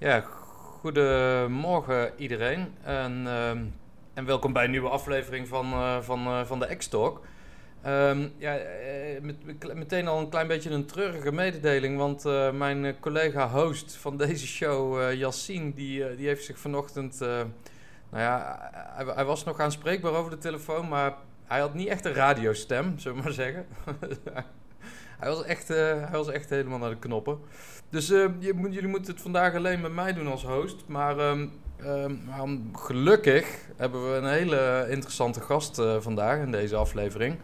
Ja, goedemorgen iedereen. En, ehm, en welkom bij een nieuwe aflevering van, uh, van, uh, van de X-Talk. Ehm, ja, eh, met, meteen al een klein beetje een treurige mededeling. Want mijn collega-host van deze show, Yassine, die, die heeft zich vanochtend... nou ja, hij, hij, was nog aanspreekbaar over de telefoon, maar hij had niet echt een radiostem, zullen we maar zeggen. hij, was echt, hij was echt helemaal naar de knoppen. Dus uh, je, jullie moeten het vandaag alleen met mij doen als host. Maar um, gelukkig hebben we een hele interessante gast uh, vandaag in deze aflevering.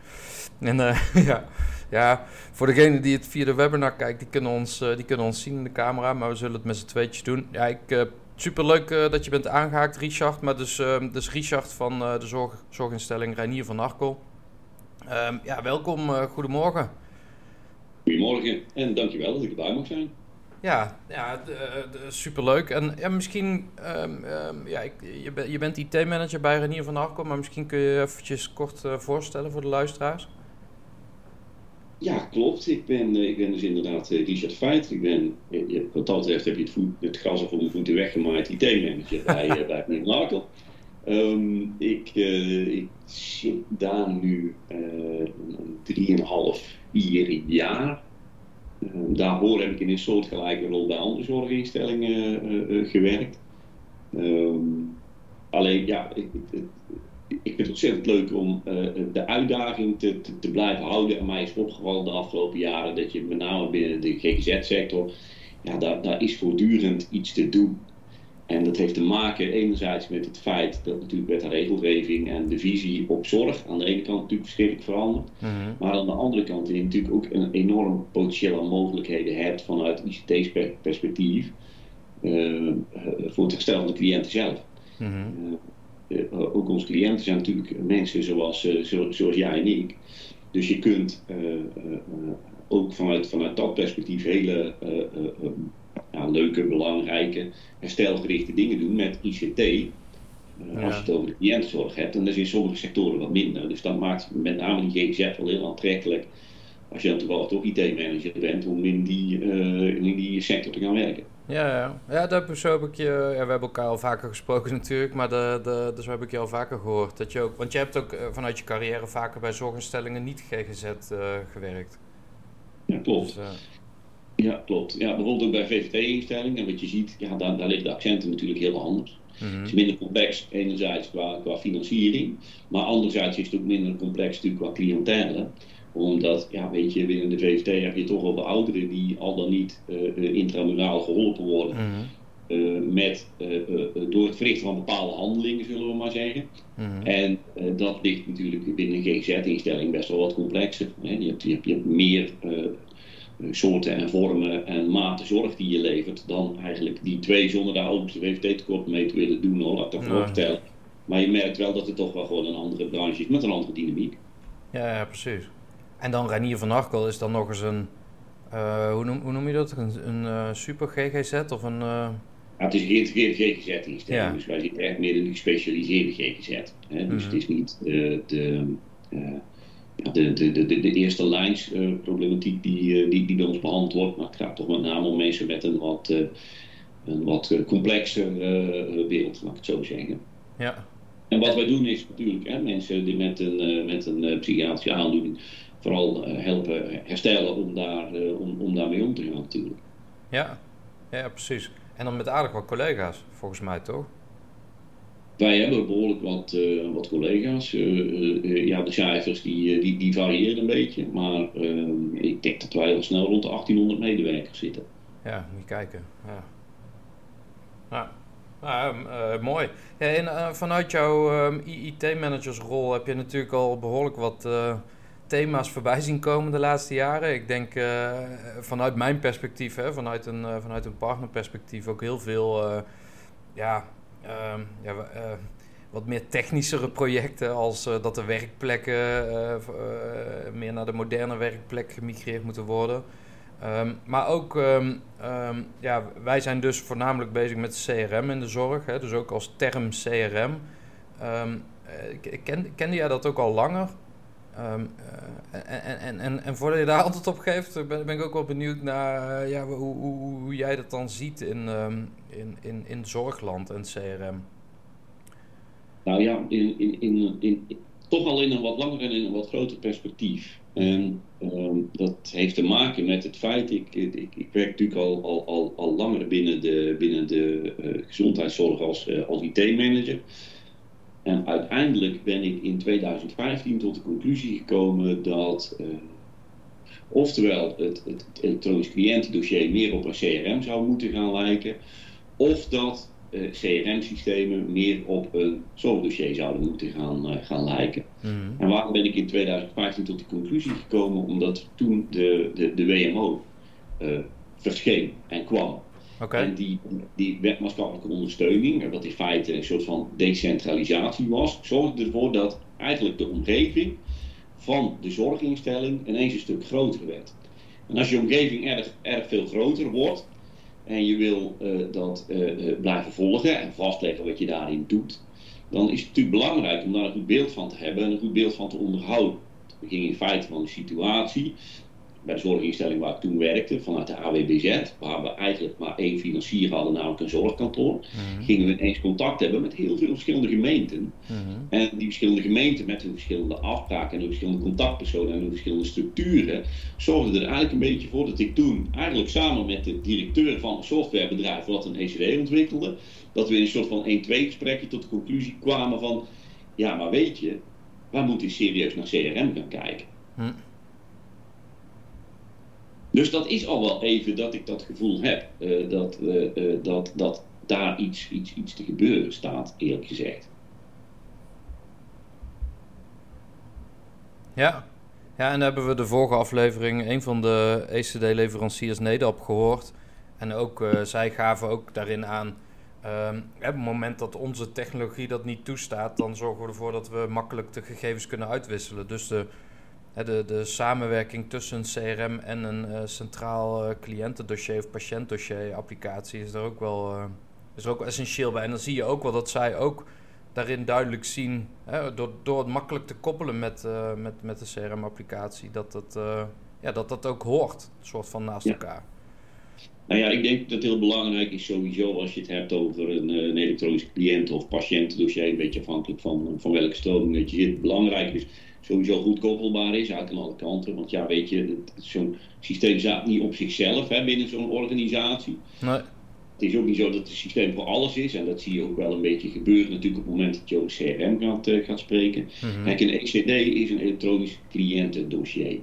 En ja, ja, voor degenen die het via de webinar kijkt, die kunnen ons, die kunnen ons zien in de camera. Maar we zullen het met z'n tweetjes doen. Ja, ik, superleuk dat je bent aangehaakt, Richard. Maar dus, dus Richard van de zorg, zorginstelling Reinier van Arkel. ja, welkom, goedemorgen. Goedemorgen en dankjewel dat ik erbij mag zijn. Ja, ja superleuk. En ja, misschien, um, um, ja, ik, je, ben, je bent IT-manager bij Renier van Arco, maar misschien kun je eventjes kort uh, voorstellen voor de luisteraars. Ja, klopt. Ik ben, uh, ik ben dus inderdaad uh, Richard Feit. Ik ben, wat dat betreft heb je het, voet, het gras op mijn voeten weggemaaid IT-manager bij, bij Arco. Um, ik, ik zit daar nu drieënhalf, vier jaar. Ehm, daarvoor heb ik in een soortgelijke rol bij andere zorginstellingen eh, eh, gewerkt. Ehm, alleen ja, ik, ik, vind het ontzettend leuk om eh, de uitdaging te, te, te, blijven houden. En mij is opgevallen de afgelopen jaren dat je met name binnen de GGZ-sector, ja, daar, daar is voortdurend iets te doen. En dat heeft te maken enerzijds met het feit dat natuurlijk met de regelgeving en de visie op zorg aan de ene kant natuurlijk verschrikkelijk verandert. Mhm. Maar aan de andere kant je natuurlijk ook een enorm potentieel aan mogelijkheden hebt vanuit ICT-perspectief uh, eh, voor het herstel van de cliënten zelf. Mhm. Eh, eh, ook onze cliënten zijn natuurlijk mensen zoals, zoals jij en ik. Dus je kunt ook vanuit, vanuit dat perspectief hele ja, leuke, belangrijke, herstelgerichte dingen doen met ICT. Uh, Als je het over de cliëntenzorg hebt, en dat is in sommige sectoren wat minder. Dus dat maakt met name die GGZ wel heel aantrekkelijk. Als je dan toevallig toch IT-manager bent, om in die, uh, in die sector te gaan werken. Ja, ja. ja dat, zo heb ik je. Ja, we hebben elkaar al vaker gesproken natuurlijk, maar de, de, dus heb ik je al vaker gehoord. Dat je ook, want je hebt ook uh, vanuit je carrière vaker bij zorginstellingen niet GGZ gewerkt. Ja, klopt. Dus, ja, klopt. Ja, bijvoorbeeld ook bij VVT-instellingen. En wat je ziet, ja, daar, daar liggen de accenten natuurlijk heel anders. Mhm. Het is minder complex, enerzijds qua, qua financiering. Maar anderzijds is het ook minder complex natuurlijk qua cliëntele omdat, ja, weet je, binnen de VVT heb je toch wel de ouderen die al dan niet uh, intramuraal geholpen worden. Mhm. Uh, met, door het verrichten van bepaalde handelingen, zullen we maar zeggen. Mhm. En dat ligt natuurlijk binnen een GZ-instelling best wel wat complexer. Hè. Je, hebt, je, hebt, je hebt meer soorten en vormen en maten zorg die je levert, dan eigenlijk die twee zonder daar ook de WVT-tekort mee te willen doen, hoor, laat ik dat vertellen. Maar je merkt wel dat het toch wel gewoon een andere branche is met een andere dynamiek. Ja, ja precies. En dan Renier van Arkel is dan nog eens een, uh, hoe, noem, hoe, noem, je dat? Een, een uh, super GGZ of een... Uh... Ja, het is een geïntegreerde GGZ-instelling, ja. dus wij zitten echt meer in de gespecialiseerde GGZ. Hè? Dus mhm. het is niet de de, de, de, de eerste lijns uh, problematiek die, die, die bij ons behandeld wordt. Maar het gaat toch met name om mensen met een wat, uh, een wat complexer beeld, laat ik het zo zeggen. Ja. En wat wij doen is natuurlijk hè, mensen die met een, met een psychiatrische aandoening vooral helpen herstellen om, daar, om, om daarmee om te gaan natuurlijk. Ja. ja, precies. En dan met aardig wat collega's, volgens mij toch? Wij hebben behoorlijk wat, uh, wat collega's. Uh, ja, de cijfers die, die, die variëren een beetje. Maar ik denk dat wij al snel rond de 1800 medewerkers zitten. Ja, moet je kijken. Ja. Nou, nou mooi. En vanuit jouw ehm, IT-managersrol heb je natuurlijk al behoorlijk wat thema's voorbij zien komen de laatste jaren. Ik denk vanuit mijn perspectief, hè, vanuit, een, vanuit een partnerperspectief, ook heel veel ja, Ehm, ja, uh, wat meer technischere projecten als uh, dat de werkplekken uh, meer naar de moderne werkplek gemigreerd moeten worden. Um, maar ook, um, ja, wij zijn dus voornamelijk bezig met CRM in de zorg, hè, dus ook als term CRM. Ken, kende jij dat ook al langer? Ehm, en, en, en, en voordat je daar antwoord op geeft, ben, ben ik ook wel benieuwd naar ja, hoe, hoe, hoe, jij dat dan ziet in, ehm, in, in, in zorgland en CRM. Nou ja, in, in, in, in, toch al in een wat langer en in een wat groter perspectief. En ehm, dat heeft te maken met het feit, ik, ik, ik werk natuurlijk al, al, al, al langer binnen de, binnen de gezondheidszorg als, als IT-manager. En uiteindelijk ben ik in 2015 tot de conclusie gekomen dat uh, oftewel het, het, elektronisch cliëntendossier meer op een CRM zou moeten gaan lijken, of dat uh, CRM-systemen meer op een zorgdossier zouden moeten gaan, uh, gaan lijken. Mm. En waarom ben ik in 2015 tot die conclusie gekomen? Omdat toen de, de, de WMO verscheen en kwam. En die, die wetmaatschappelijke ondersteuning, wat in feite een soort van decentralisatie was, zorgde ervoor dat eigenlijk de omgeving van de zorginstelling ineens een stuk groter werd. En als je omgeving erg, erg veel groter wordt, en je wil uh, dat uh, blijven volgen en vastleggen wat je daarin doet, dan is het natuurlijk belangrijk om daar een goed beeld van te hebben en een goed beeld van te onderhouden. We gingen in feite van de situatie bij de zorginstelling waar ik toen werkte, vanuit de AWBZ, waar we eigenlijk maar één financier hadden, namelijk een zorgkantoor, mm-hmm. gingen we ineens contact hebben met heel veel verschillende gemeenten. Mm-hmm. En die verschillende gemeenten met hun verschillende afspraken en hun verschillende contactpersonen en hun verschillende structuren, zorgden er eigenlijk een beetje voor dat ik toen, eigenlijk samen met de directeur van een softwarebedrijf wat een ECD ontwikkelde, dat we in een soort van 1-2 gesprekje tot de conclusie kwamen van, ja maar weet je, waar moeten serieus naar CRM gaan kijken? Mm. Dus dat is al wel even dat ik dat gevoel heb. Uh, dat, uh, uh, dat, dat daar iets, iets, iets te gebeuren staat, eerlijk gezegd. Ja. ja, en hebben we de vorige aflevering een van de ECD-leveranciers Nedap gehoord. En ook zij gaven ook daarin aan. Um, op het moment dat onze technologie dat niet toestaat, dan zorgen we ervoor dat we makkelijk de gegevens kunnen uitwisselen. Dus de de, de samenwerking tussen een CRM en een uh, centraal uh, cliëntendossier of patiëntdossier applicatie is er ook wel uh, is er ook essentieel bij. En dan zie je ook wel dat zij ook daarin duidelijk zien, hè, door, door het makkelijk te koppelen met, met, met de CRM-applicatie, dat dat, ja, dat dat ook hoort, een soort van naast ja. elkaar. Nou ja, ik denk dat het heel belangrijk is sowieso als je het hebt over een, een elektronische cliënt of patiëntendossier, een beetje afhankelijk van, van welke stroming dat je zit. Belangrijk is sowieso goed koppelbaar is uit aan alle kanten. Want ja, weet je, zo'n systeem staat niet op zichzelf hè, binnen zo'n organisatie. Nee. Het is ook niet zo dat het systeem voor alles is. En dat zie je ook wel een beetje gebeuren natuurlijk op het moment dat je over CRM gaat, uh, gaat spreken. Mhm. Kijk, een ECD is een elektronisch cliëntendossier.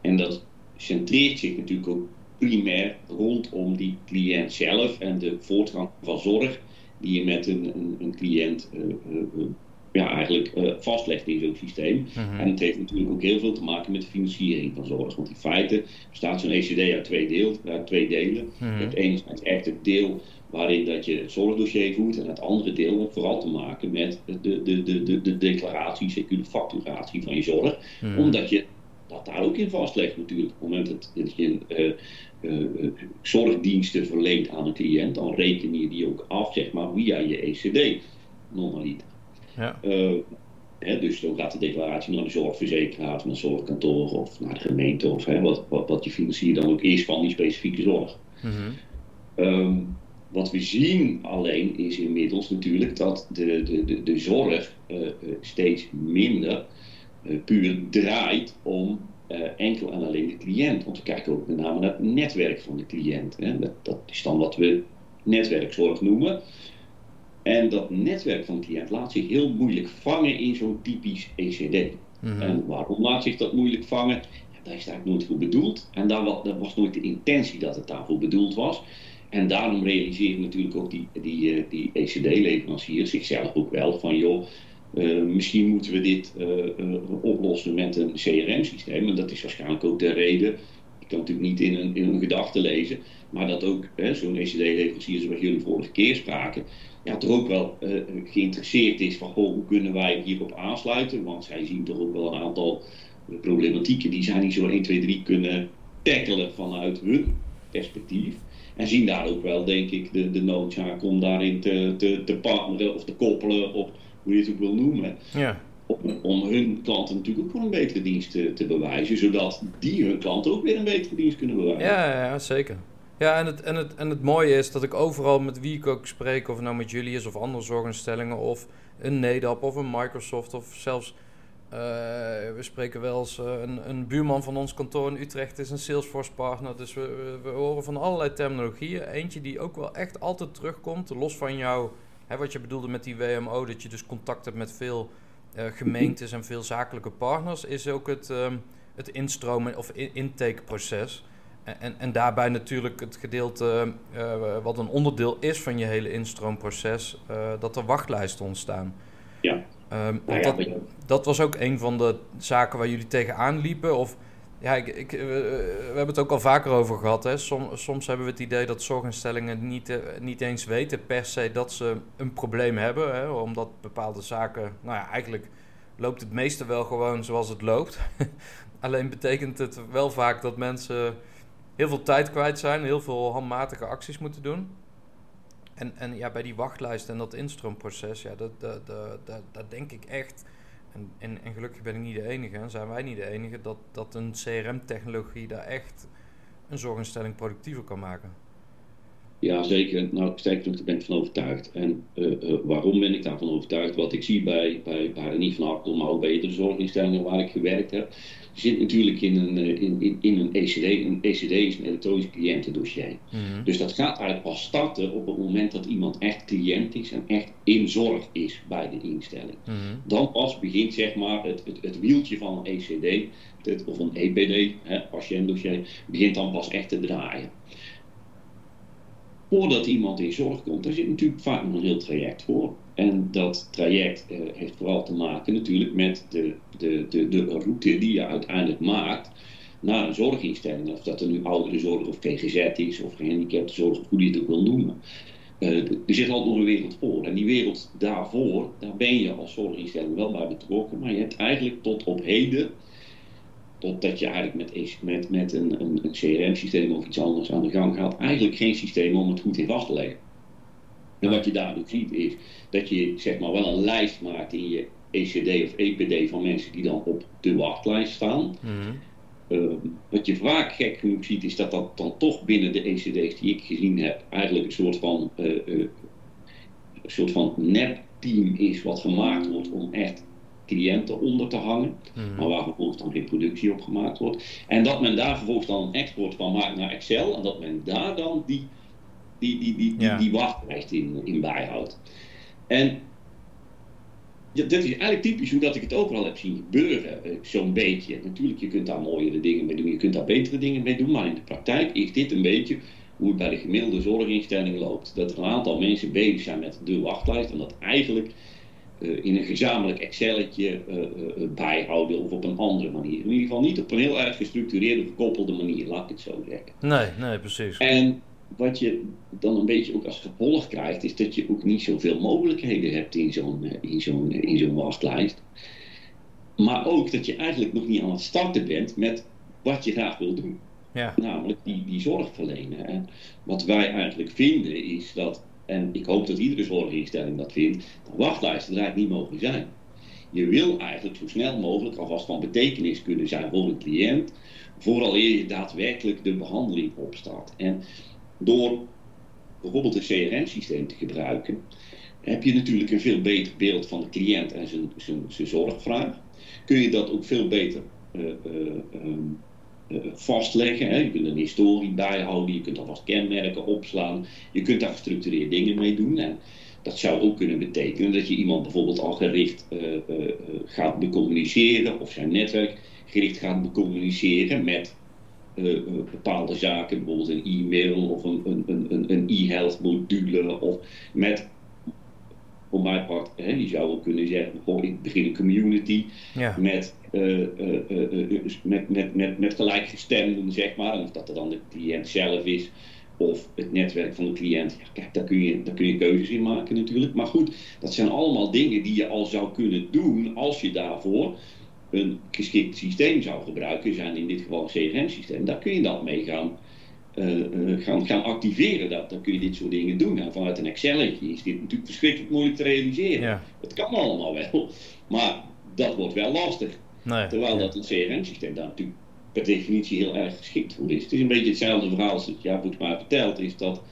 En dat centreert zich natuurlijk ook primair rondom die cliënt zelf en de voortgang van zorg die je met een, een, een cliënt uh, uh, ja, eigenlijk uh, vastlegt in zo'n systeem. Mhm. En het heeft natuurlijk ook heel veel te maken met de financiering van zorg. Want in feite bestaat zo'n ECD uit twee, deel, uit twee delen. Mhm. Het ene is echt het deel waarin dat je het zorgdossier voert. En het andere deel heeft vooral te maken met de, de, de, de, de declaratie, secuele facturatie van je zorg. Mhm. Omdat je dat daar ook in vastlegt natuurlijk. Op het moment dat, dat je uh, uh, zorgdiensten verleent aan een cliënt, dan reken je die ook af, zeg maar, via je ECD. Normaliter. Ja. Uh, hè, dus dan gaat de declaratie naar de zorgverzekeraar, naar het zorgkantoor of naar de gemeente of hè, wat, wat, wat je financier dan ook is van die specifieke zorg. Mhm. Um, wat we zien alleen is inmiddels natuurlijk dat de, de, de, de zorg uh, steeds minder uh, puur draait om enkel en alleen de cliënt. Want we kijken ook met name naar het netwerk van de cliënt. Hè. Dat, dat is dan wat we netwerkzorg noemen. En dat netwerk van cliënt laat zich heel moeilijk vangen in zo'n typisch ECD. Mhm. En waarom laat zich dat moeilijk vangen? Ja, dat is eigenlijk nooit voor bedoeld. En daar was, dat was nooit de intentie dat het daarvoor bedoeld was. En daarom realiseren natuurlijk ook die, die, uh, die ECD-leveranciers zichzelf ook wel van joh, uh, misschien moeten we dit uh, oplossen met een CRM-systeem. En dat is waarschijnlijk ook de reden. Ik kan natuurlijk niet in een, in een gedachte lezen, maar dat ook zo'n ECD-leverancier, zoals jullie vorige keer spraken, ja, toch ook wel uh, geïnteresseerd is van goh, hoe kunnen wij hierop aansluiten. Want zij zien toch ook wel een aantal problematieken die zij niet zo 1, 2, 3 kunnen tackelen vanuit hun perspectief. En zien daar ook wel, denk ik, de, de noodzaak om daarin te, te, te partneren of te koppelen, of hoe je het ook wil noemen. Ja. om, om, hun klanten natuurlijk ook gewoon een betere dienst te, te, bewijzen, zodat die hun klanten ook weer een betere dienst kunnen bewijzen. Ja, ja zeker. Ja, en het, en, het, en het mooie is dat ik overal met wie ik ook spreek, of nou met jullie is of andere zorginstellingen, of een NEDAP of een Microsoft, of zelfs, uh, we spreken wel eens, uh, een, een, buurman van ons kantoor in Utrecht is een Salesforce partner. Dus we, we, horen van allerlei terminologieën. Eentje die ook wel echt altijd terugkomt, los van jou, hè, wat je bedoelde met die WMO, dat je dus contact hebt met veel uh, gemeentes en veel zakelijke partners, is ook het, um, het instromen of in, intakeproces. En, en daarbij natuurlijk het gedeelte uh, wat een onderdeel is van je hele instroomproces, uh, dat er wachtlijsten ontstaan. Ja. Um, nou ja dat, dat, was ook een van de zaken waar jullie tegenaan liepen. Of, ja, ik, ik, we hebben het ook al vaker over gehad. Hè. Som, soms hebben we het idee dat zorginstellingen niet, niet eens weten per se dat ze een probleem hebben. Hè, omdat bepaalde zaken, nou ja, eigenlijk loopt het meeste wel gewoon zoals het loopt. Alleen betekent het wel vaak dat mensen heel veel tijd kwijt zijn, heel veel handmatige acties moeten doen. En, en ja, bij die wachtlijst en dat instroomproces, ja, dat, dat, dat, dat, dat denk ik echt. En, en, gelukkig ben ik niet de enige, en zijn wij niet de enige, dat, dat een CRM-technologie daar echt een zorginstelling productiever kan maken. Ja, zeker. Nou, sterker nog, daar ben ik van overtuigd. En uh, uh, waarom ben ik daarvan overtuigd? Wat ik zie bij, bij, bij niet van maar ook bij de zorginstellingen waar ik gewerkt heb, zit natuurlijk in een, uh, in, in, in een ECD. Een ECD is een elektronisch cliëntendossier. Mm -hmm. Dus dat gaat eigenlijk pas starten op het moment dat iemand echt cliënt is en echt in zorg is bij de instelling. Mm -hmm. Dan pas begint zeg maar het, het, het wieltje van een ECD, het, of een EPD, hè, patiëntdossier, begint dan pas echt te draaien voordat iemand in zorg komt, daar zit natuurlijk vaak nog een heel traject voor. En dat traject eh, heeft vooral te maken natuurlijk met de, de, de, de route die je uiteindelijk maakt naar een zorginstelling. Of dat er nu ouderenzorg of GGZ is of gehandicaptenzorg, of hoe je het ook wil noemen. Uh, er zit altijd nog een wereld voor. En die wereld daarvoor, daar ben je als zorginstelling wel bij betrokken. Maar je hebt eigenlijk tot op heden totdat je eigenlijk met, met, met een, een, een CRM-systeem of iets anders aan de gang gaat, eigenlijk geen systeem om het goed in vast te leggen. En wat je daardoor ziet is dat je zeg maar wel een lijst maakt in je ECD of EPD van mensen die dan op de wachtlijst staan. Mhm. Uh, wat je vaak gek genoeg ziet is dat dat dan toch binnen de ECD's die ik gezien heb eigenlijk een soort van, uh, uh, een soort van nep-team is wat gemaakt wordt om echt cliënten onder te hangen, Mhm. maar waar vervolgens dan geen productie op gemaakt wordt. En dat men daar vervolgens dan een export van maakt naar Excel en dat men daar dan die, die, die, die, die, Ja. die wachtlijst in, in bijhoudt. En ja, dat is eigenlijk typisch hoe dat ik het overal heb zien gebeuren, eh, zo'n beetje. Natuurlijk, je kunt daar mooiere dingen mee doen, je kunt daar betere dingen mee doen, maar in de praktijk is dit een beetje hoe het bij de gemiddelde zorginstelling loopt. Dat er een aantal mensen bezig zijn met de wachtlijst en dat eigenlijk in een gezamenlijk Excelletje eh, eh, bijhouden of op een andere manier. In ieder geval niet op een heel erg gestructureerde, gekoppelde manier, laat ik het zo zeggen. Nee, nee, precies. En wat je dan een beetje ook als gevolg krijgt, is dat je ook niet zoveel mogelijkheden hebt in zo'n eh, in zo'n in zo'n wachtlijst. Maar ook dat je eigenlijk nog niet aan het starten bent met wat je graag wil doen. Ja. Namelijk die, die zorg verlenen. En wat wij eigenlijk vinden is dat, en ik hoop dat iedere zorginstelling dat vindt, dat wachtlijsten er eigenlijk niet mogen zijn. Je wil eigenlijk zo snel mogelijk alvast van betekenis kunnen zijn voor een cliënt, vooral eer je daadwerkelijk de behandeling opstart. En door bijvoorbeeld een CRM-systeem te gebruiken, heb je natuurlijk een veel beter beeld van de cliënt en zijn, zijn, zorgvraag. Kun je dat ook veel beter eh, eh, ehm, eh, vastleggen. Hè? Je kunt een historie bijhouden, je kunt alvast kenmerken opslaan, je kunt daar gestructureerd dingen mee doen. En dat zou ook kunnen betekenen dat je iemand bijvoorbeeld al gericht eh, eh, gaat becommuniceren of zijn netwerk gericht gaat becommuniceren met eh, bepaalde zaken, bijvoorbeeld een e-mail of een, een, een, een e-health module of met voor mijn part, hè, je zou ook kunnen zeggen, goh, ik begin een community Ja. met, eh, met, met, met, met gelijkgestemden, zeg maar. Of dat er dan de cliënt zelf is of het netwerk van de cliënt. Ja, kijk, daar kun, je, daar kun je keuzes in maken natuurlijk. Maar goed, dat zijn allemaal dingen die je al zou kunnen doen als je daarvoor een geschikt systeem zou gebruiken. Zijn in dit geval een CRM-systeem. Daar kun je dan mee gaan, eh, eh, gaan, gaan activeren. Dat, dan kun je dit soort dingen doen. En vanuit een Excelletje is dit natuurlijk verschrikkelijk moeilijk te realiseren. Ja. Het kan allemaal wel. Maar dat wordt wel lastig. Nee. Terwijl dat een CRM-systeem daar natuurlijk per definitie heel erg geschikt voor is. Het is een beetje hetzelfde verhaal als het Jaapvoet maar vertelt, is dat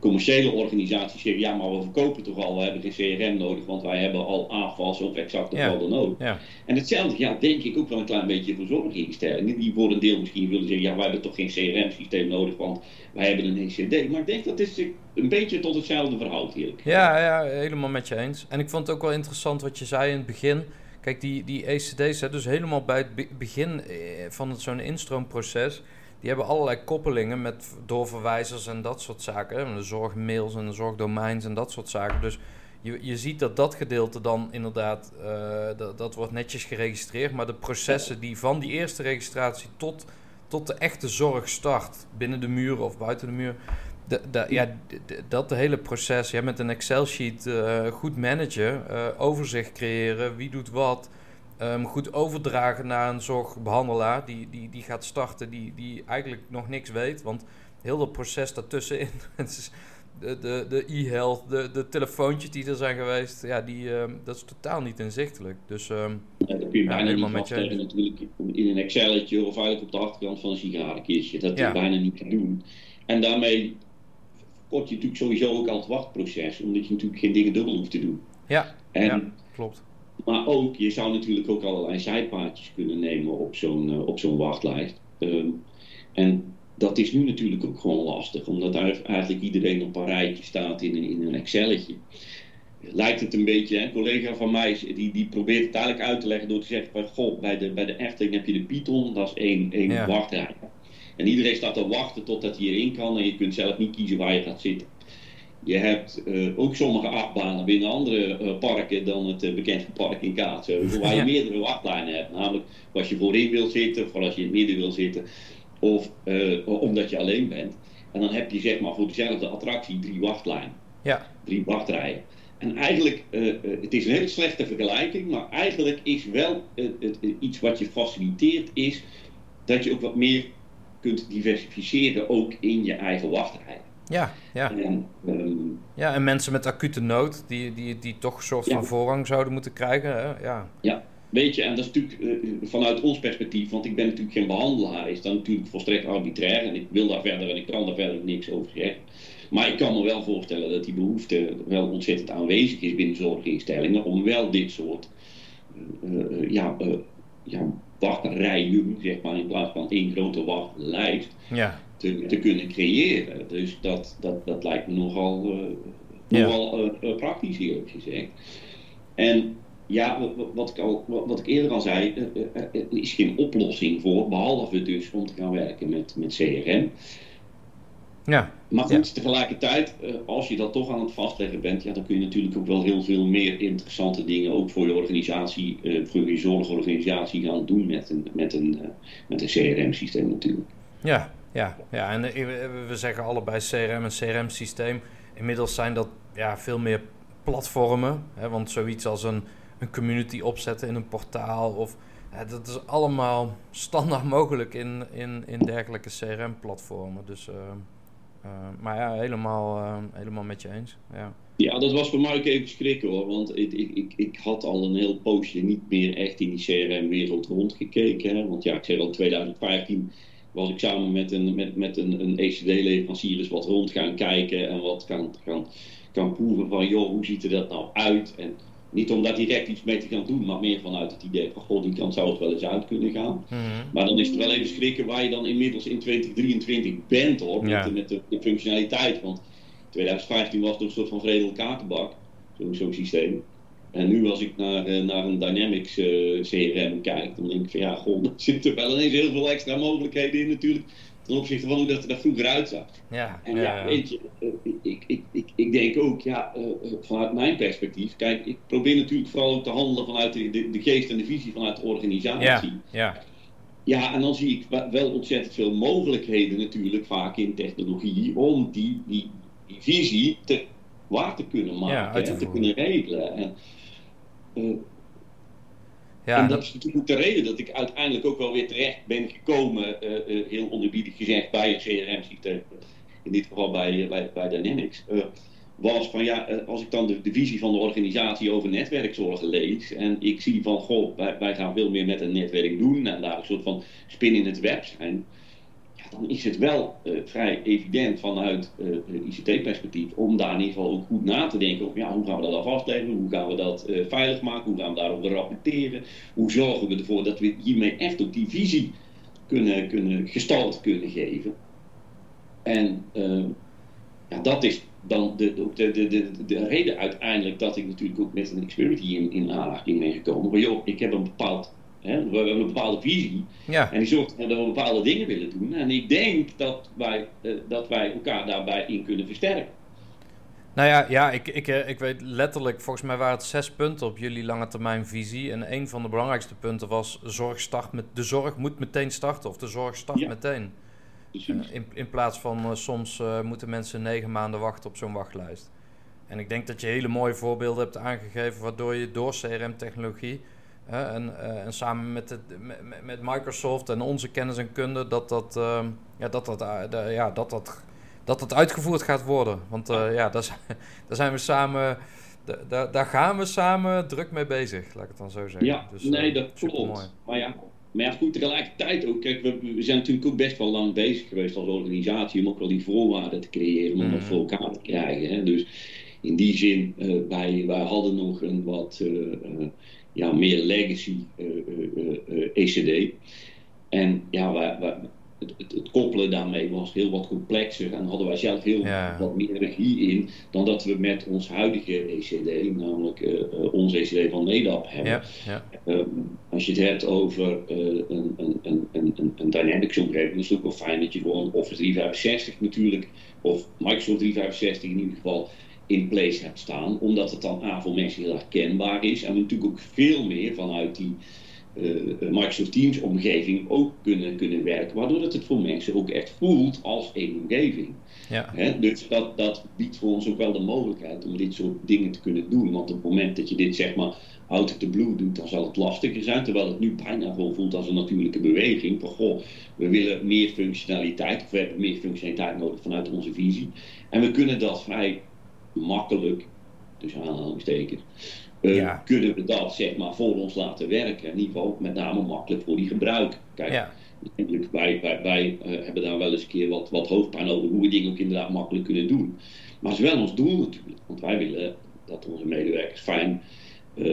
commerciële organisaties zeggen, ja maar we verkopen toch al, we hebben geen CRM nodig, want wij hebben al AFAS of exacte Ja. gevallen nodig. Ja. En hetzelfde ja, denk ik ook wel een klein beetje voor zorginstellingen, die voor een deel misschien willen zeggen, ja wij hebben toch geen CRM-systeem nodig, want wij hebben een ECD. Maar ik denk dat zich een beetje tot hetzelfde verhoudt gezegd. Ja, ja, helemaal met je eens. En ik vond het ook wel interessant wat je zei in het begin. Kijk, die, die ECD's, hè, dus helemaal bij het be- begin eh, van het- zo'n instroomproces, die hebben allerlei koppelingen met doorverwijzers en dat soort zaken. De zorgmails en de zorgdomeins en dat soort zaken. Dus je, je ziet dat dat gedeelte dan inderdaad, eh, dat, dat wordt netjes geregistreerd. Maar de processen die van die eerste registratie tot, tot de echte zorg start, binnen de muren of buiten de muur, de, de, ja, d- d- dat hele proces, ja, met een Excel-sheet eh, goed managen, eh, overzicht creëren, wie doet wat, ehm, goed overdragen naar een zorgbehandelaar die, die, die gaat starten, die, die eigenlijk nog niks weet, want heel dat proces daartussenin, de, de, de e-health, de, de telefoontjes die er zijn geweest, ja, die, ehm, dat is totaal niet inzichtelijk. Dus ehm, Ja, dat kun je bijna niet natuurlijk in een Excelletje of eigenlijk op de achterkant van een sigarenkistje. Dat Ja. is bijna niet te doen. En daarmee kort je natuurlijk sowieso ook al het wachtproces, omdat je natuurlijk geen dingen dubbel hoeft te doen. ja, En, ja, klopt. Maar ook, je zou natuurlijk ook allerlei zijpaadjes kunnen nemen op zo'n eh, op zo'n wachtlijst. Ehm, en dat is nu natuurlijk ook gewoon lastig, omdat daar eigenlijk iedereen op een rijtje staat in een, in een Excelletje. Lijkt het een beetje, hè? een collega van mij die, die probeert het eigenlijk uit te leggen door te zeggen: van, Goh, bij de, bij de Efteling heb je de Python, dat is één, één Ja. wachtrij. En iedereen staat te wachten totdat hij erin kan en je kunt zelf niet kiezen waar je gaat zitten. Je hebt eh, ook sommige achtbanen binnen andere eh, parken dan het eh, bekende park in Kaatsheuvel, waar je Ja. meerdere wachtlijnen hebt. Namelijk als je voorin wil zitten, of als je in het midden wil zitten, of omdat je alleen bent. En dan heb je zeg maar voor dezelfde attractie drie wachtlijnen, Ja, drie wachtrijen. En eigenlijk, het is een hele slechte vergelijking, maar eigenlijk is wel iets wat je faciliteert, is dat je ook wat meer kunt diversificeren, ook in je eigen wachtrijen. Ja, ja. En, ehm, Ja, en mensen met acute nood, die, die, die toch een soort Ja. van voorrang zouden moeten krijgen. Hè? Ja, Weet je, en dat is natuurlijk eh, vanuit ons perspectief, want ik ben natuurlijk geen behandelaar, is dat natuurlijk volstrekt arbitrair en ik wil daar verder en ik kan daar verder niks over zeggen. Maar ik kan me wel voorstellen dat die behoefte wel ontzettend aanwezig is binnen zorginstellingen om wel dit soort eh, ja, ja, wachtrijen, zeg maar, in plaats van één grote wachtlijst, ja, te, te kunnen creëren. Dus dat, dat, dat lijkt me nogal, eh, nogal eh, praktisch eerlijk gezegd. En ja, wat- ik, al, wat, ik eerder al zei, er is geen oplossing voor, behalve dus om te gaan werken met, met CRM. ja, Maar goed, tegelijkertijd, als je dat toch aan het vastleggen bent, ja, dan kun je natuurlijk ook wel heel veel meer interessante dingen ook voor je organisatie, voor je zorgorganisatie gaan doen met een, met een, met een CRM-systeem natuurlijk. ja, ja, ja. En eh, we we zeggen allebei CRM en CRM-systeem. Inmiddels zijn dat ja, veel meer platformen. Hè? Want zoiets als een, een community opzetten in een portaal. Of, dat is allemaal standaard mogelijk in, in, in dergelijke CRM-platformen. Dus, eh, eh, maar ja, helemaal, eh, helemaal met je eens. Ja, Ja, dat was voor ook even schrikken hoor, want ik, ik, ik, ik had al een heel poosje niet meer echt in die CRM-wereld rondgekeken. Hè? Want ja, ik zeg al, 2015 was ik samen met een, met, met een, een ECD-leverancier dus wat rond gaan kijken en wat gaan, gaan, gaan proeven van, joh, hoe ziet er dat nou uit? En niet om daar direct iets mee te gaan doen, maar meer vanuit het idee van, goh, die kant zou het wel eens uit kunnen gaan. Mhm. Maar dan is het wel even schrikken waar je dan inmiddels in 2023 bent hoor, met, de, met de, functionaliteit. Want 2015 was het een soort van vredel kakenbak, zo'n zo'n systeem. En nu als ik naar, eh, naar een Dynamics eh, CRM kijk, dan denk ik van ja, goh, er zitten wel ineens heel veel extra mogelijkheden in natuurlijk. Ten opzichte van hoe dat er daar vroeger uitzag. ja, En ja, weet je, eh, ik, ik, ik, ik denk ook, ja, vanuit mijn perspectief, kijk, ik probeer natuurlijk vooral ook te handelen vanuit de, de, de geest en de visie vanuit de organisatie. ja, ja, Ja, en dan zie ik wel ontzettend veel mogelijkheden natuurlijk, vaak in technologie, om die, die, die visie te, waar te kunnen maken, Ja, en te kunnen regelen. En, eh, ja, en dat- dat is natuurlijk de reden dat ik uiteindelijk ook wel weer terecht ben gekomen, eh, eh, heel onderbiedig gezegd, bij een CRM-systeem. In dit geval bij, bij, bij Dynamics. Was van ja, als ik dan de, de, visie van de organisatie over netwerkzorg lees en ik zie van goh, wij, wij, gaan veel meer met een netwerk doen en daar een soort van spin in het web zijn, dan is het wel uh, vrij evident vanuit uh, ICT-perspectief om daar in ieder geval ook goed na te denken over ja, hoe gaan we dat dan vastleggen, hoe gaan we dat uh, veilig maken, hoe gaan we daarover rapporteren, hoe zorgen we ervoor dat we hiermee echt ook die visie kunnen, kunnen gestalte kunnen geven. En ja, dat is dan de, de, de, de, de reden uiteindelijk dat ik natuurlijk ook met een Xperity in, in aanraking ben gekomen. Maar joh, ik heb een bepaald, hè, we hebben een bepaalde visie. Ja. En die zorgt dat we bepaalde dingen willen doen. En ik denk dat wij, uh, dat wij elkaar daarbij in kunnen versterken. Nou ja, ja ik, ik, ik weet letterlijk, volgens mij waren het zes punten op jullie lange termijn visie. En een van de belangrijkste punten was: zorg start met, de zorg moet meteen starten, of de zorg start ja. meteen. Uh, in, in plaats van uh, soms uh, moeten mensen negen maanden wachten op zo'n wachtlijst. En ik denk dat je hele mooie voorbeelden hebt aangegeven, waardoor je door CRM-technologie en, en, samen met, het, met, Microsoft en onze kennis en kunde, dat dat, ehm, ja, dat, dat, ja, dat, dat, dat dat uitgevoerd gaat worden. Want ja, daar, daar zijn we samen. Daar, daar gaan we samen druk mee bezig, laat ik het dan zo zeggen. Ja, dus, nee, dat klopt. Maar ja, maar ja, goed, tegelijkertijd ook. Kijk, we, we, zijn natuurlijk ook best wel lang bezig geweest als organisatie om ook wel die voorwaarden te creëren, om mm. dat voor elkaar te krijgen. Hè. Dus in die zin, uh, wij, wij hadden nog een wat uh, uh, ja, meer legacy ECD. E en ja, het, het, koppelen daarmee was heel wat complexer en hadden wij zelf heel wat meer regie in dan dat we met ons huidige ECD, namelijk uh, ons ECD van NEDAP hebben. Ja, ja. Um, als je het hebt over uh, een, een, een, een, een Dynamics omgeving, is het ook wel fijn dat je gewoon Office 365 natuurlijk, of Microsoft 365 in ieder geval, in place hebt staan, omdat het dan A voor mensen heel herkenbaar is en we natuurlijk ook veel meer vanuit die uh, Microsoft Teams omgeving ook kunnen, kunnen werken, waardoor het het voor mensen ook echt voelt als één omgeving. Ja. dus dat, dat biedt voor ons ook wel de mogelijkheid om dit soort dingen te kunnen doen. Want op het moment dat je dit zeg maar out of the blue doet, dan zal het lastiger zijn. Terwijl het nu bijna gewoon voelt als een natuurlijke beweging. Van goh, we willen meer functionaliteit, of we hebben meer functionaliteit nodig vanuit onze visie. En we kunnen dat vrij makkelijk, dus aanhalingstekens, uh, kunnen we dat zeg maar voor ons laten werken. In ieder geval met name makkelijk voor die gebruiker. Kijk, ja. wij, wij, wij uh, hebben daar wel eens een keer wat, wat hoofdpijn over hoe we dingen ook inderdaad makkelijk kunnen doen. Maar het is wel ons doel natuurlijk. Want wij willen dat onze medewerkers fijn, uh,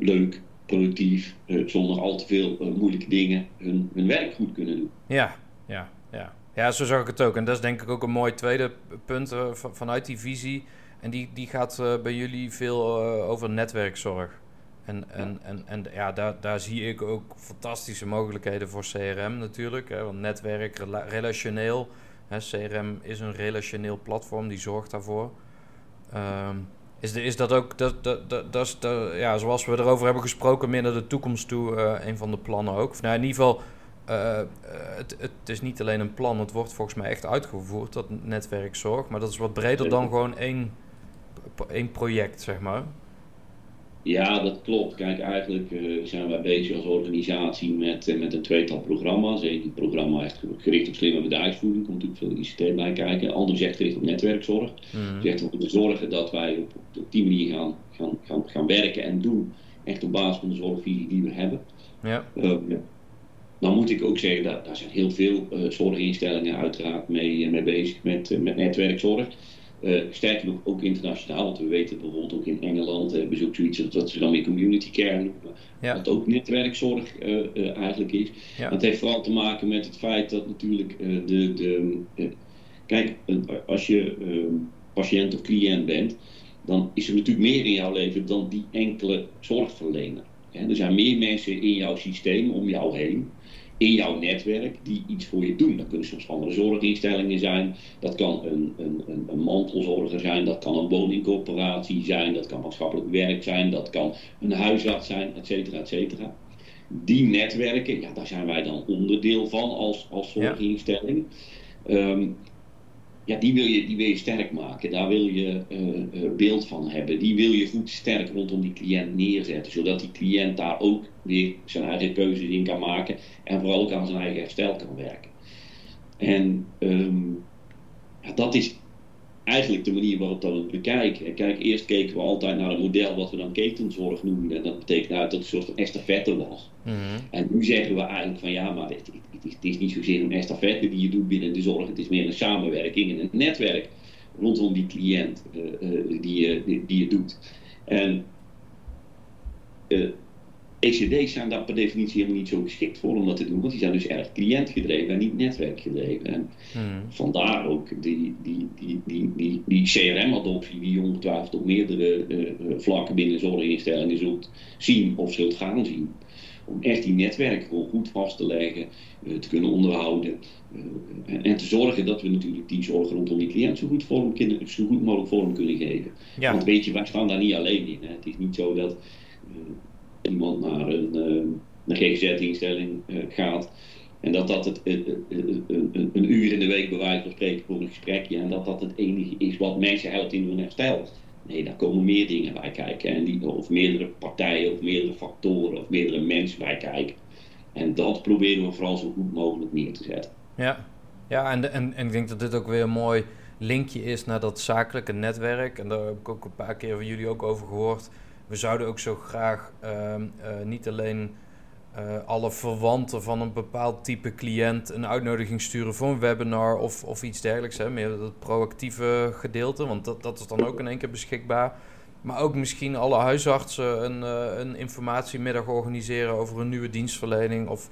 leuk, productief, zonder al te veel moeilijke dingen hun, hun werk goed kunnen doen. Ja, ja, ja. Zo zag ik het ook. En dat is denk ik ook een mooi tweede punt vanuit die visie en die, die gaat uh, bij jullie veel uh, over netwerkzorg. En, en, en, en ja, daar, daar zie ik ook fantastische mogelijkheden voor CRM natuurlijk. Hè, want netwerk, rela relationeel. Hè, CRM is een relationeel platform, die zorgt daarvoor. Um, is, de, is dat ook, dat, dat, dat, dat is de, ja, zoals we erover hebben gesproken, meer naar de toekomst toe, een van de plannen ook? Of, nou, in ieder geval, uh, het, het is niet alleen een plan, het wordt volgens mij echt uitgevoerd, dat netwerkzorg. Maar dat is wat breder dan gewoon één één project, zeg maar. Ja, dat klopt. Kijk, eigenlijk uh, zijn wij bezig als organisatie met, uh, met een tweetal programma's. Eén programma echt gericht op slimme bedrijfsvoering, komt natuurlijk veel ICT bij kijken. Ander zegt gericht op netwerkzorg. Mm. Zegt we moeten zorgen dat wij op, op, die manier gaan, gaan, gaan, gaan werken en doen. Echt op basis van de zorgvisie die we hebben. Ja. Uh, dan moet ik ook zeggen, dat, daar zijn heel veel zorginstellingen uiteraard mee, mee bezig met, met netwerkzorg. Uh, sterker nog, ook internationaal, want we weten bijvoorbeeld ook in Engeland hebben ze ook zoiets dat ze dan weer community care noemen, ja. wat ook netwerkzorg uh, uh, eigenlijk is. Ja. Dat heeft vooral te maken met het feit dat natuurlijk de, de kijk, als je patiënt of cliënt bent, dan is er natuurlijk meer in jouw leven dan die enkele zorgverlener. er zijn meer mensen in jouw systeem om jou heen in jouw netwerk die iets voor je doen. Dat kunnen soms andere zorginstellingen zijn, dat kan een, een, een, een mantelzorger zijn, dat kan een woningcorporatie zijn, dat kan maatschappelijk werk zijn, dat kan een huisarts zijn, et cetera, et cetera. Die netwerken, ja, daar zijn wij dan onderdeel van als, als zorginstelling. Ja. Ehm, ja, die wil, je, die wil je sterk maken. Daar wil je uh, beeld van hebben. Die wil je goed sterk rondom die cliënt neerzetten. Zodat die cliënt daar ook weer zijn eigen keuzes in kan maken. En vooral ook aan zijn eigen herstel kan werken. En um, ja, dat is eigenlijk de manier waarop dat we het bekijken. Kijk, eerst keken we altijd naar een model wat we dan ketenzorg noemden. En dat betekent nou dat het een soort van estafette was. Mhm. En nu zeggen we eigenlijk van ja, maar het, is, het is niet zozeer een estafette die je doet binnen de zorg. Het is meer een samenwerking en een netwerk rondom die cliënt uh, uh, die, je, die, je doet. En ECD's zijn daar per definitie helemaal niet zo geschikt voor om dat te doen, want die zijn dus erg cliëntgedreven en niet netwerkgedreven. En Hmm. vandaar ook die, die, die, die, die, die CRM-adoptie die je ongetwijfeld op meerdere uh, vlakken binnen zorginstellingen zult zien of zult gaan zien. Om echt die netwerken goed vast te leggen, uh, te kunnen onderhouden uh, en, en, te zorgen dat we natuurlijk die zorg rondom die cliënt zo goed, vorm kunnen, zo goed mogelijk vorm kunnen geven. Ja. Want weet je, wij staan daar niet alleen in. Hè. Het is niet zo dat iemand naar een, een GGZ-instelling gaat en dat dat het, een, uur in de week bij wijze van spreken voor een gesprekje en dat dat het enige is wat mensen helpt in hun herstel. Nee, daar komen meer dingen bij kijken. En die, of meerdere partijen, of meerdere factoren, of meerdere mensen bij kijken. En dat proberen we vooral zo goed mogelijk neer te zetten. Ja, ja en, en, en ik denk dat dit ook weer een mooi linkje is naar dat zakelijke netwerk. En daar heb ik ook een paar keer van jullie ook over gehoord. We zouden ook zo graag uh, uh, niet alleen uh, alle verwanten van een bepaald type cliënt een uitnodiging sturen voor een webinar of, of iets dergelijks. Hè? Meer dat proactieve gedeelte, want dat, dat is dan ook in één keer beschikbaar. Maar ook misschien alle huisartsen een, uh, een informatiemiddag organiseren over een nieuwe dienstverlening of,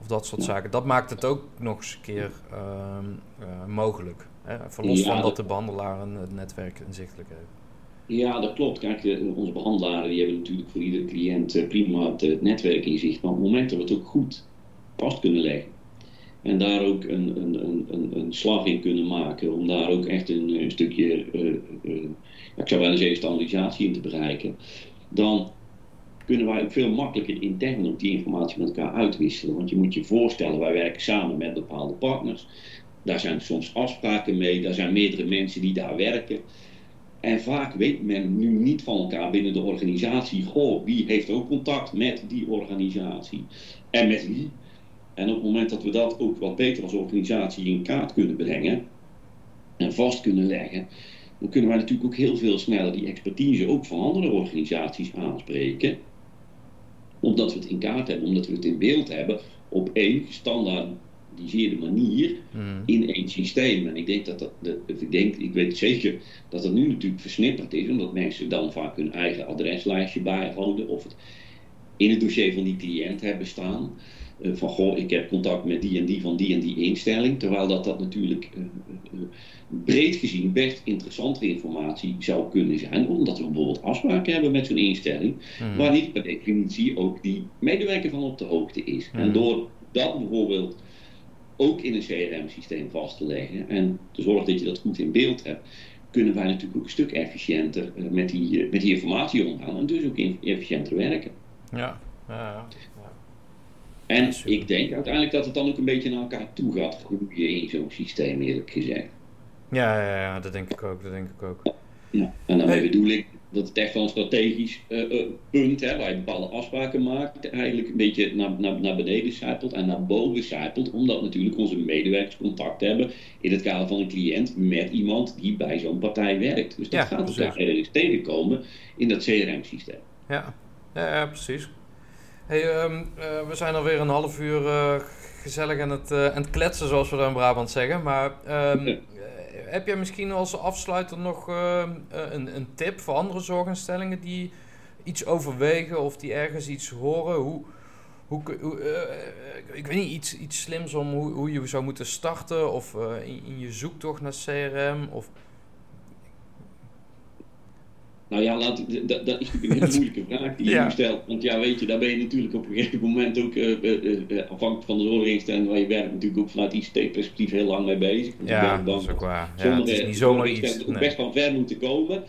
of dat soort zaken. Dat maakt het ook nog eens een keer uh, mogelijk. Hè? Verlos ja, van dat de behandelaar een, het netwerk inzichtelijk heeft. Ja, dat klopt. Kijk, onze behandelaren die hebben natuurlijk voor iedere cliënt uh, prima het, het, netwerk in zicht. Maar op het moment dat we het ook goed vast kunnen leggen. En daar ook een, een, een, een slag in kunnen maken. Om daar ook echt een, een stukje, ik zou wel eens even standaardisatie in te bereiken. Dan kunnen wij ook veel makkelijker intern ook die informatie met elkaar uitwisselen. Want je moet je voorstellen, wij werken samen met bepaalde partners. Daar zijn soms afspraken mee, daar zijn meerdere mensen die daar werken. En vaak weet men nu niet van elkaar binnen de organisatie, goh, wie heeft ook contact met die organisatie en met wie. En op het moment dat we dat ook wat beter als organisatie in kaart kunnen brengen en vast kunnen leggen, dan kunnen wij natuurlijk ook heel veel sneller die expertise ook van andere organisaties aanspreken. Omdat we het in kaart hebben, omdat we het in beeld hebben op één standaard manier mm. in één systeem. En ik denk dat dat, ik, denk, ik weet zeker dat dat nu natuurlijk versnipperd is, omdat mensen dan vaak hun eigen adreslijstje bijhouden of het in het dossier van die cliënt hebben staan. Uh, van goh, ik heb contact met die en die van die en die instelling. Terwijl dat, dat natuurlijk uh, uh, breed gezien best interessante informatie zou kunnen zijn. Omdat we bijvoorbeeld afspraken hebben met zo'n instelling. Mm. Waar niet per definitie ook die medewerker van op de hoogte is. Mm. En door dat bijvoorbeeld ook in een CRM-systeem vast te leggen en te zorgen dat je dat goed in beeld hebt, kunnen wij natuurlijk ook een stuk efficiënter uh, met, die, uh, met die informatie omgaan en dus ook efficiënter werken. Ja, ja, ja. En ik denk uiteindelijk dat het dan ook een beetje naar elkaar toe gaat groeien in zo'n systeem, eerlijk gezegd. Ja, ja, ja, dat denk ik ook, dat denk ik ook. Ja, en daarmee hey. bedoel ik dat het echt wel een strategisch uh, uh, punt, hè, waar je bepaalde afspraken maakt, eigenlijk een beetje naar, naar, naar beneden zijpelt en naar boven zijpelt, omdat natuurlijk onze medewerkers contact hebben in het kader van een cliënt met iemand die bij zo'n partij werkt. Dus dat ja, gaat elkaar ergens tegenkomen in dat CRM-systeem. Ja. Ja, ja, precies. Hey, um, uh, we zijn alweer een half uur gezellig aan het, aan het kletsen, zoals we dan in Brabant zeggen, maar... Um, heb jij misschien als afsluiter nog uh, een, een, tip voor andere zorginstellingen die iets overwegen of die ergens iets horen? Hoe, hoe, hoe uh, ik weet niet, iets, iets slims om hoe, hoe je zou moeten starten of uh, in, in, je zoektocht naar CRM? Of... Nou ja, laat, dat, dat is natuurlijk een hele moeilijke vraag die je ja. stelt. Want ja, weet je, daar ben je natuurlijk op een gegeven moment ook uh, uh, uh, afhankelijk van de zorginstelling waar je werkt, natuurlijk ook vanuit ICT-perspectief heel lang mee bezig. Want ja, dat is ook waar. Ja, het is niet zomaar iets. ook nee. best wel ver moeten komen.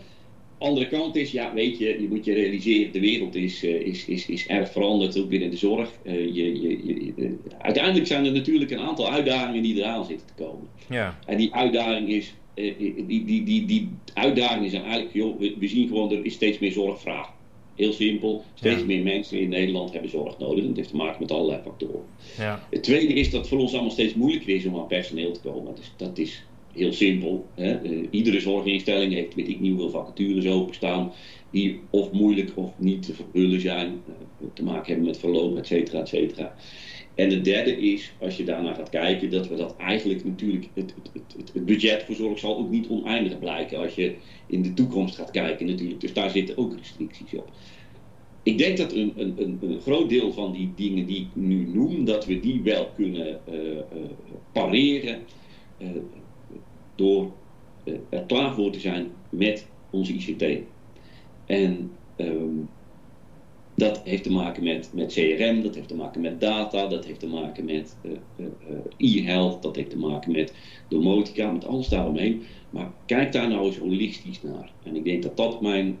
Andere kant is, ja, weet je, je moet je realiseren, de wereld is, is, is, is erg veranderd, ook binnen de zorg. je, je, je, uiteindelijk zijn er natuurlijk een aantal uitdagingen die eraan zitten te komen. Ja. En die uitdaging is die, die, die, die uitdagingen zijn eigenlijk, joh, we, zien gewoon, er is steeds meer zorgvraag. Heel simpel, steeds ja. meer mensen in Nederland hebben zorg nodig. Dat heeft te maken met allerlei factoren. Ja. Het tweede is dat het voor ons allemaal steeds moeilijker is om aan personeel te komen. Dus dat is heel simpel. Hè? iedere zorginstelling heeft, weet ik niet hoeveel vacatures openstaan, die of moeilijk of niet te vervullen zijn, te maken hebben met verloop, et cetera, et cetera. En het derde is, als je daarnaar gaat kijken, dat we dat eigenlijk natuurlijk, het, het, het, het, budget voor zorg zal ook niet oneindig blijken als je in de toekomst gaat kijken natuurlijk. Dus daar zitten ook restricties op. Ik denk dat een, een, een, groot deel van die dingen die ik nu noem, dat we die wel kunnen uh, uh, pareren uh, door er klaar voor te zijn met onze ICT. En um, dat heeft te maken met, met CRM, dat heeft te maken met data, dat heeft te maken met uh, uh, e-health, dat heeft te maken met domotica, met alles daaromheen. Maar kijk daar nou eens holistisch naar. En ik denk dat dat mijn,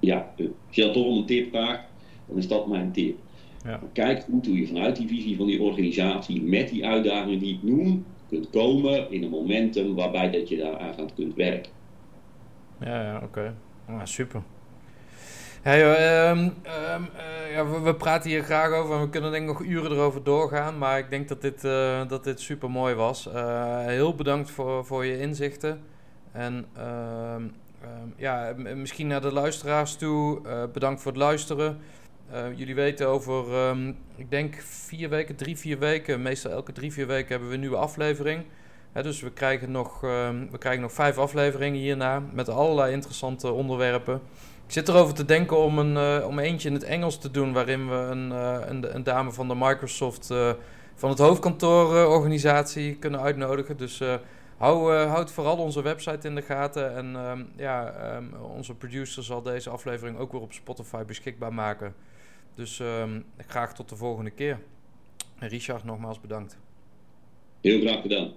ja, als je dat toch om een tip vraagt, dan is dat mijn tip. Ja. Kijk goed hoe je vanuit die visie van die organisatie met die uitdagingen die ik noem, kunt komen in een momentum waarbij dat je daar aan kunt werken. Ja, ja oké. Okay. Ah, super. Hey, um, um, uh, ja, we, praten hier graag over en we kunnen denk ik nog uren erover doorgaan. Maar ik denk dat dit, uh, dat dit super mooi was. Uh, heel bedankt voor, voor je inzichten. En um, ja, misschien naar de luisteraars toe. bedankt voor het luisteren. jullie weten over, ik denk vier weken, drie, vier weken. Meestal elke drie, vier weken hebben we een nieuwe aflevering. dus we krijgen, nog, we krijgen nog vijf afleveringen hierna met allerlei interessante onderwerpen. Zit erover te denken om, een, uh, om eentje in het Engels te doen, waarin we een, uh, een, dame van de Microsoft uh, van het hoofdkantoororganisatie kunnen uitnodigen. Dus hou, houd vooral onze website in de gaten. En um, ja, um, onze producer zal deze aflevering ook weer op Spotify beschikbaar maken. Dus um, graag tot de volgende keer. En Richard, nogmaals bedankt. Heel graag gedaan.